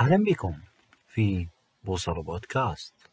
أهلا بكم في بوصلة بودكاست.